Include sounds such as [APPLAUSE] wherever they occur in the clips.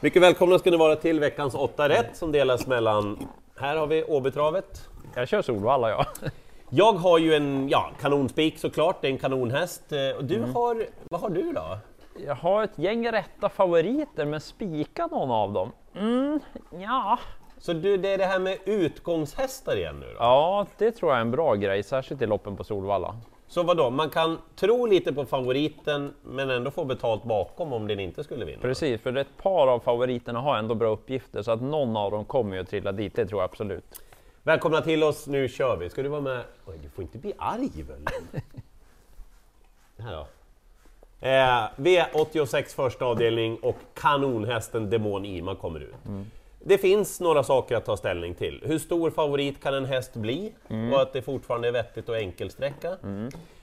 Mycket välkomna ska ni vara till veckans åtta rätt som delas mellan... Här har vi Åbytravet. Jag kör Solvalla ja. Jag har ju en ja, kanonspik såklart, det är en kanonhäst. Eh, Och du har... Vad har du då? Jag har ett gäng rätta favoriter, men spika någon av dem? Mm, ja. Så du, det är det här med utgångshästar igen nu då? Ja, det tror jag är en bra grej, särskilt i loppen på Solvalla. Så vad då? man kan tro lite på favoriten men ändå få betalt bakom om den inte skulle vinna? Precis, för ett par av favoriterna har ändå bra uppgifter, så att någon av dem kommer ju att trilla dit, det tror jag absolut. Välkomna till oss, nu kör vi! Ska du vara med? Oj, du får inte bli arg väl? [LAUGHS] Här då. Eh, V86 första avdelning och kanonhästen Demon Ima kommer ut. Det finns några saker att ta ställning till. Hur stor favorit kan en häst bli? Och att det fortfarande är vettigt och enkelsträcka.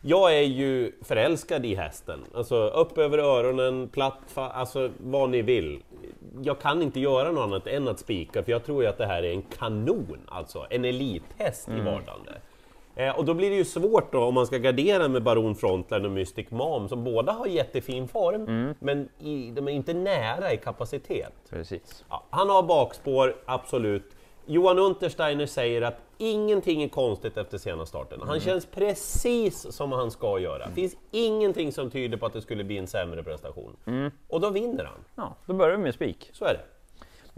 Jag är ju förälskad i hästen. Alltså upp över öronen, platt, alltså vad ni vill. Jag kan inte göra något annat än att spika, för jag tror ju att det här är en kanon, alltså en elithäst i vardande. Eh, och då blir det ju svårt då om man ska gardera med Baron Frontline och Mystic Mom som båda har jättefin form, men i, de är inte nära i kapacitet. Precis. Ja, han har bakspår, absolut. Johan Untersteiner säger att ingenting är konstigt efter sena starten. Han känns precis som han ska göra. Det finns ingenting som tyder på att det skulle bli en sämre prestation. Och då vinner han. Ja, då börjar vi med spik. Så är det.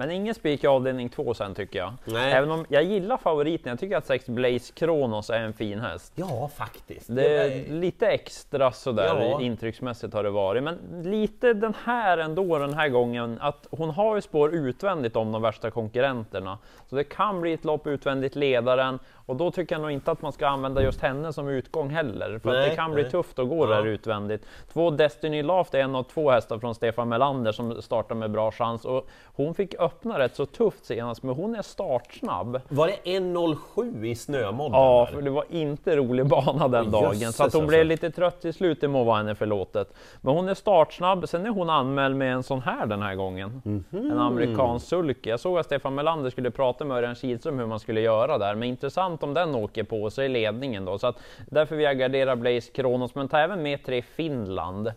Men ingen spik i avdelning två sen tycker jag. Nej. Även om jag gillar favoriten, jag tycker att 6 Blaze Kronos är en fin häst. Ja, faktiskt. Det är lite extra sådär Ja. intrycksmässigt har det varit, men lite den här ändå den här gången att hon har ju spår utvändigt om de värsta konkurrenterna. Så det kan bli ett lopp utvändigt ledaren och då tycker jag nog inte att man ska använda just henne som utgång heller. För att Nej, det kan bli nej. tufft att gå Ja. där utvändigt. Två Destiny Laft är en av två hästar från Stefan Melander som startar med bra chans och hon fick öppna rätt så tufft senast, men hon är startsnabb. Var det 1.07 i snömodden? Ja, för det var inte rolig bana den Åh, dagen, jösses så att hon alltså. blev lite trött till slut, det må vara henne förlåtet. Men hon är startsnabb, sen är hon anmäld med en sån här den här gången. Mhm. En amerikansk sulky. Jag såg att Stefan Melander skulle prata med Örjan Kihlström hur man skulle göra där, men intressant om den åker på sig i ledningen då. Så att därför vill jag gardera Blaze Kronos, men ta även med tre Finland.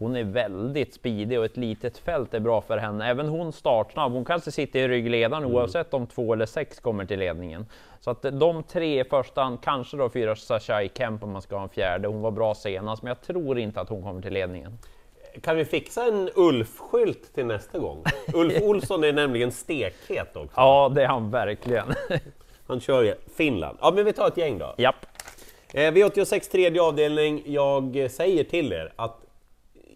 Hon är väldigt speedig och ett litet fält är bra för henne. Även hon startsnabb. Hon kanske sitter i ryggledaren oavsett om två eller sex kommer till ledningen. Så att de tre i första hand, kanske då fyra Sashai Kemp om man ska ha en fjärde. Hon var bra senast, men jag tror inte att hon kommer till ledningen. Kan vi fixa en Ulf-skylt till nästa gång? [LAUGHS] Ulf Olsson är nämligen stekhet också. Ja, det är han verkligen. [LAUGHS] Han kör ju Finland. Ja, men vi tar ett gäng då. Japp. Eh, V86 tredje avdelning. Jag eh, säger till er att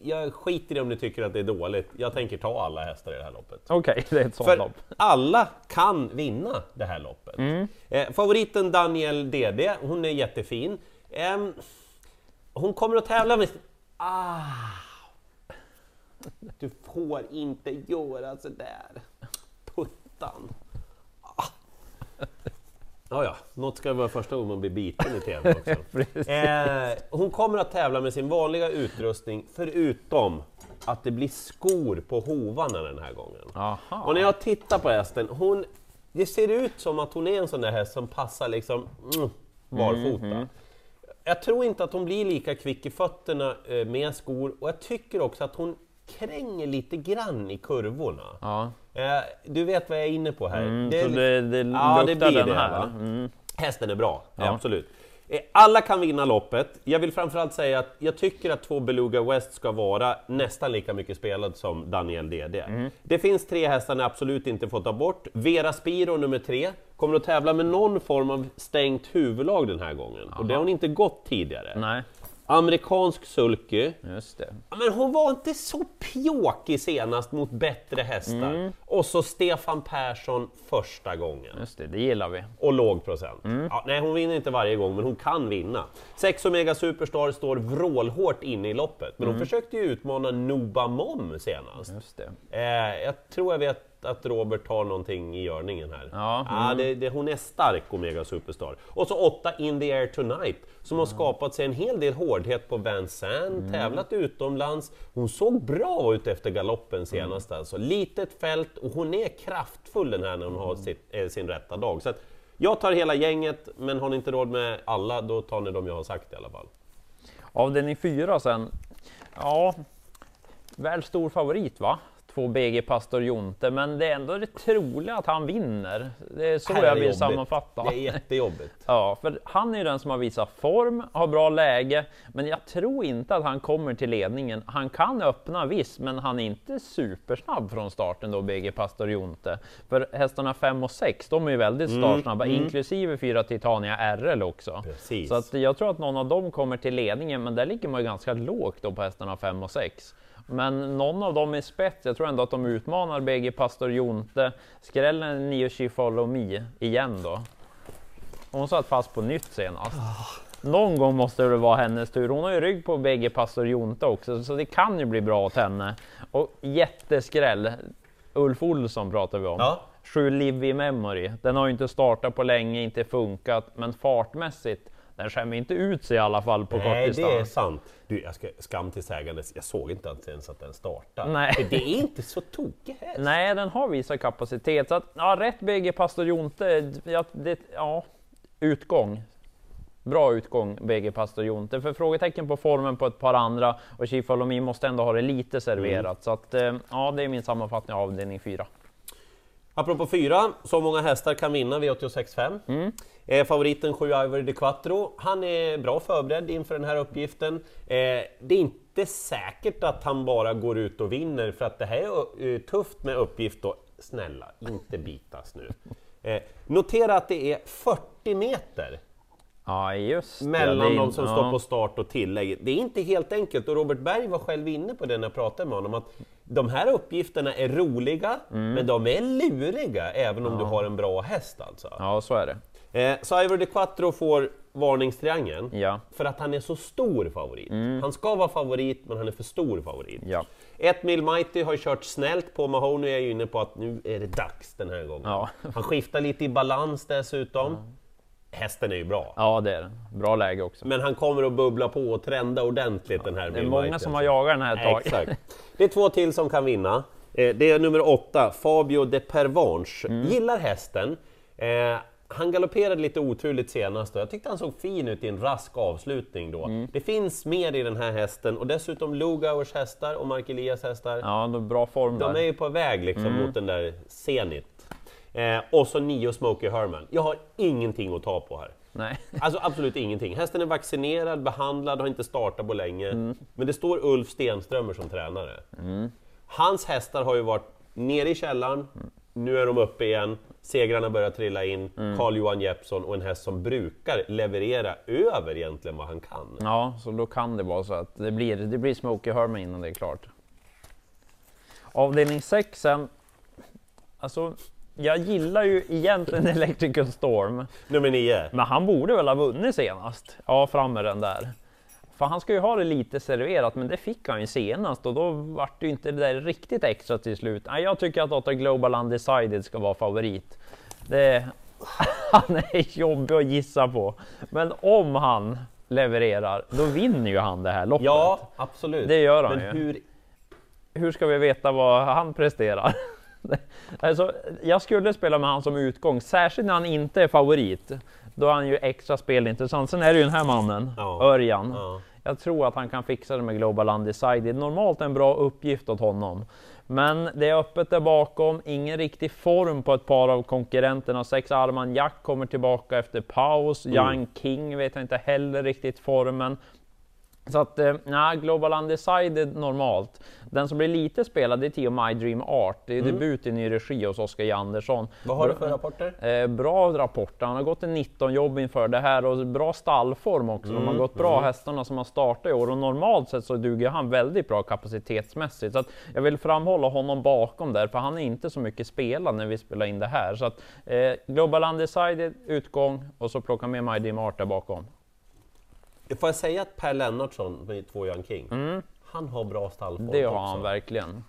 jag skiter i om ni tycker att det är dåligt. Jag tänker ta alla hästar i det här loppet. Okej, det är ett sånt För lopp. alla kan vinna det här loppet. Eh, favoriten Daniel DD, hon är jättefin. Ehm, hon kommer att tävla med... Ah, du får inte göra sådär. Puttan. Ah. Ja, ja, något ska vara första gången man blir biten i TV också. [LAUGHS] Eh, hon kommer att tävla med sin vanliga utrustning, förutom att det blir skor på hovarna den här gången. Aha. Och när jag tittar på hästen, hon, det ser ut som att hon är en sån där häst som passar liksom mm, barfota. Jag tror inte att hon blir lika kvick i fötterna eh, med skor och jag tycker också att hon kränger lite grann i kurvorna. Ja. Eh, du vet vad jag är inne på här. Mm, Det är så det, det Ja, det blir den här. va? Mm. Hästen är bra, Ja. absolut. Eh, Alla kan vinna loppet. Jag vill framförallt säga att jag tycker att två Beluga West ska vara nästan lika mycket spelad som Daniel DD. Mm. Det finns tre hästar ni absolut inte får ta bort. Vera Spiro nummer tre kommer att tävla med någon form av stängt huvudlag den här gången. Och det har hon inte gått tidigare. Nej, Amerikansk sulky. just det. Ja, Men hon var inte så pjåkig senast mot bättre hästar. Mm. Och så Stefan Persson första gången Just det, det gillar vi. och låg procent. Mm. Ja, nej, hon vinner inte varje gång, men hon kan vinna. 6 Omega Superstar står vrålhårt inne i loppet, men hon Mm. försökte ju utmana Nuba Mom senast. Just det. Eh, jag tror jag vet att Robert har någonting i görningen här. Ja, mm. det, det, hon är stark, Omega Superstar. Och så 8 In the Air Tonight, som har skapat sig en hel del hårdhet på Van Zandt, Mm. tävlat utomlands. Hon såg bra ut efter galoppen senast Mm. alltså. Litet fält och hon är kraftfull den här när hon har sitt, eh, sin rätta dag. Så att jag tar hela gänget, men har ni inte råd med alla, då tar ni de jag har sagt i alla fall. Avdelning fyra sen. Ja, väl stor favorit va? Två BG Pastor Jonte, men det är ändå det troliga att han vinner. Det är så är jag det vill jobbigt. sammanfatta. Det är jättejobbigt. [LAUGHS] Ja, för han är ju den som har visat form, har bra läge, men jag tror inte att han kommer till ledningen. Han kan öppna viss, men han är inte supersnabb från starten då, BG Pastor Jonte. För hästarna 5 och 6, de är ju väldigt startsnabba, inklusive fyra Titania RL också. Precis. Så att jag tror att någon av dem kommer till ledningen, men där ligger man ju ganska lågt då på hästarna 5 och 6. Men någon av dem är spets, jag tror ändå att de utmanar BG Pastor Jonte. Skrällen 9 She Follow Me igen då. Hon satt fast på nytt senast. Någon gång måste det vara hennes tur. Hon har ju rygg på bägge Pastor Jonte också, så det kan ju bli bra åt henne. Och jätteskräll. Ulf Olsson pratar vi om. Ja. Sju Live i Memory. Den har ju inte startat på länge, inte funkat, men fartmässigt, den skämmer inte ut sig i alla fall på Nej, det är kortdistans. sant. Du, jag ska skam till sägandes, jag såg inte ens att den startade. Nej. För det är inte så tokig häst. Nej, den har visat kapacitet. Så att, ja, rätt bägge Pastor Jonte, ja, det, ja, utgång. Bra utgång bägge Pastor Jonte. För frågetecken på formen på ett par andra och Chifalomi måste ändå ha det lite serverat. Så att, eh, ja, det är min sammanfattning av avdelning 4. Apropå fyra, så många hästar kan vinna V86.5. Mm. Eh, favoriten 7 Ivory de Quattro, han är bra förberedd inför den här uppgiften. Eh, det är inte säkert att han bara går ut och vinner, för att det här är eh, tufft med uppgift då. Snälla, inte bitas nu. [LAUGHS] Eh, notera att det är 40 meter Ja, mellan det de som ja. står på start och tillägg. Det är inte helt enkelt och Robert Berg var själv inne på det när jag pratade med honom att de här uppgifterna är roliga, Mm. men de är luriga även om du har en bra häst alltså. Ja, så är det. Eh, Ivor de Quattro får varningstriangeln Ja. för att han är så stor favorit. Han ska vara favorit, men han är för stor favorit. Ja. Ett Mil Mighty har kört snällt på Mahoney, är ju inne på att nu är det dags den här gången. Ja. Han skiftar lite i balans dessutom. Hästen är ju bra. ja, det är den. Bra läge också. Men han kommer att bubbla på och trenda ordentligt den här Det är många som har jagat den här ett tag. Exakt. Det är två till som kan vinna. Eh, Det är nummer åtta, Fabio de Pervanche. Mm. Gillar hästen. Eh, Han galopperade lite oturligt senast och jag tyckte han såg fin ut i en rask avslutning då. Mm. Det finns mer i den här hästen och dessutom Lugauers hästar och Mark Elias hästar. Ja, det är bra form De där. är ju på väg liksom Mm. mot den där Zenit. Eh, och så nio Smokey Herman. Jag har ingenting att ta på här. Nej. Alltså absolut ingenting. Hästen är vaccinerad, behandlad, har inte startat på länge. Men det står Ulf Stenströmer som tränare. Hans hästar har ju varit nere i källaren, nu är de uppe igen. Segrarna börjar trilla in. Carl-Johan Jeppsson och en häst som brukar leverera över egentligen vad han kan. Ja, så då kan det vara så att det blir, det blir Smokey Herman innan det är klart. Avdelning 6 sen. Alltså, jag gillar ju egentligen [LAUGHS] Electrical Storm, Nummer nio. men han borde väl ha vunnit senast? Ja, fram med den där. För han ska ju ha det lite serverat, men det fick han ju senast och då vart det ju inte det där riktigt extra till slut. Nej, jag tycker att Otta Global Undecided ska vara favorit. Det, [LAUGHS] han är jobbig att gissa på, men om han levererar, då vinner ju han det här loppet. Ja, absolut. Det gör han Men ju. hur Hur ska vi veta vad han presterar? [LAUGHS] [LAUGHS] alltså, jag skulle spela med han som utgång, särskilt när han inte är favorit. Då är han ju extra spelintressant. Sen är det ju den här mannen, Ja. Örjan. Ja. Jag tror att han kan fixa det med Global Undecided. Normalt en bra uppgift åt honom. Men det är öppet där bakom, ingen riktig form på ett par av konkurrenterna. Sex Arman Jack kommer tillbaka efter paus. Young King vet jag inte heller riktigt formen. Så att, eh, nej, Global Undecided normalt. Den som blir lite spelad det är Tio My Dream Art. Det är debut i ny regi hos Oskar J. Andersson. Vad har du för rapporter? Eh, bra rapporter. Han har gått en 19 jobb inför det här och bra stallform också. De har gått bra hästarna som har startat i år och normalt sett så duger han väldigt bra kapacitetsmässigt. Så att jag vill framhålla honom bakom där, för han är inte så mycket spelad när vi spelar in det här. Så att eh, Global Undecided, utgång och så plocka med My Dream Art där bakom. Får jag säga att Per Lennartsson, med två Young King, han har bra stallform Det har också. han verkligen.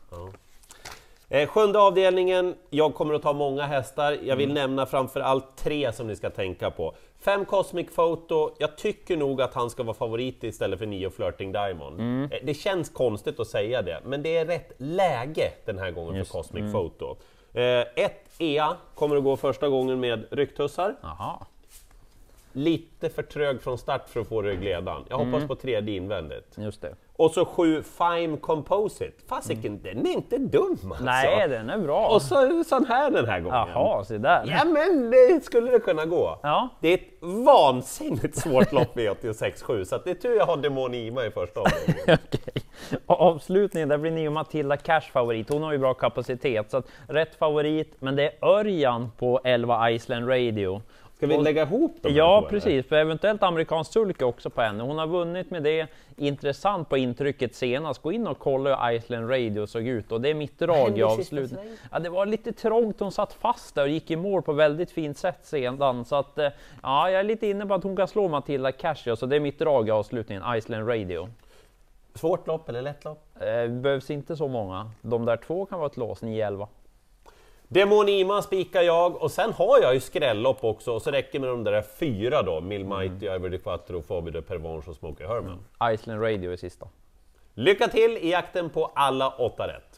Eh, sjunde avdelningen, jag kommer att ta många hästar. Jag Mm. vill nämna framför allt tre som ni ska tänka på. Fem Cosmic Photo, jag tycker nog att han ska vara favorit istället för nio Flirting Diamond. Mm. Eh, det känns konstigt att säga det, men det är rätt läge den här gången Just, för Cosmic mm. Photo. Eh, ett EA kommer att gå första gången med rycktussar. Jaha. Lite för trög från start för att få ryggledan. Jag hoppas Mm. på tredje invändigt. Just det. Och så 7 Fime Composite. Fasiken, den är inte dum alltså! Nej, den är bra. Och så sån här den här gången. Jaha, se där. Ja men det skulle det kunna gå. Ja. Det är ett vansinnigt svårt lopp V86.7 så att det är tur jag har Demon Ima i första avdelningen. [LAUGHS] Okej. Och avslutningen, där blir ni och Matilda Cash favorit. Hon har ju bra kapacitet, så att rätt favorit. Men det är Örjan på 11 Iceland Radio. Ska vi lägga ihop dem? Ja, två, eller? precis. För eventuellt amerikansk sulke också på henne. Hon har vunnit med det. Intressant på intrycket senast. Gå in och kolla hur Iceland Radio såg ut och det är mitt drag i avslutningen. Ja, det var lite trångt. Hon satt fast där och gick i mål på väldigt fint sätt sedan. Så att, eh, ja, jag är lite inne på att hon kan slå Matilda Cash, ja, så det är mitt drag i avslutningen. Iceland Radio. Svårt lopp eller lätt lopp? Eh, behövs inte så många. De där två kan vara ett lås, 9-11. Demon Ima spikar jag och sen har jag ju skrällopp också och så räcker med de där fyra då. Mill Mighty, Ivory de Quattro, Fabio de Pervenche och Smokey Herman. Iceland Radio är sista. Lycka till i jakten på alla åtta rätt!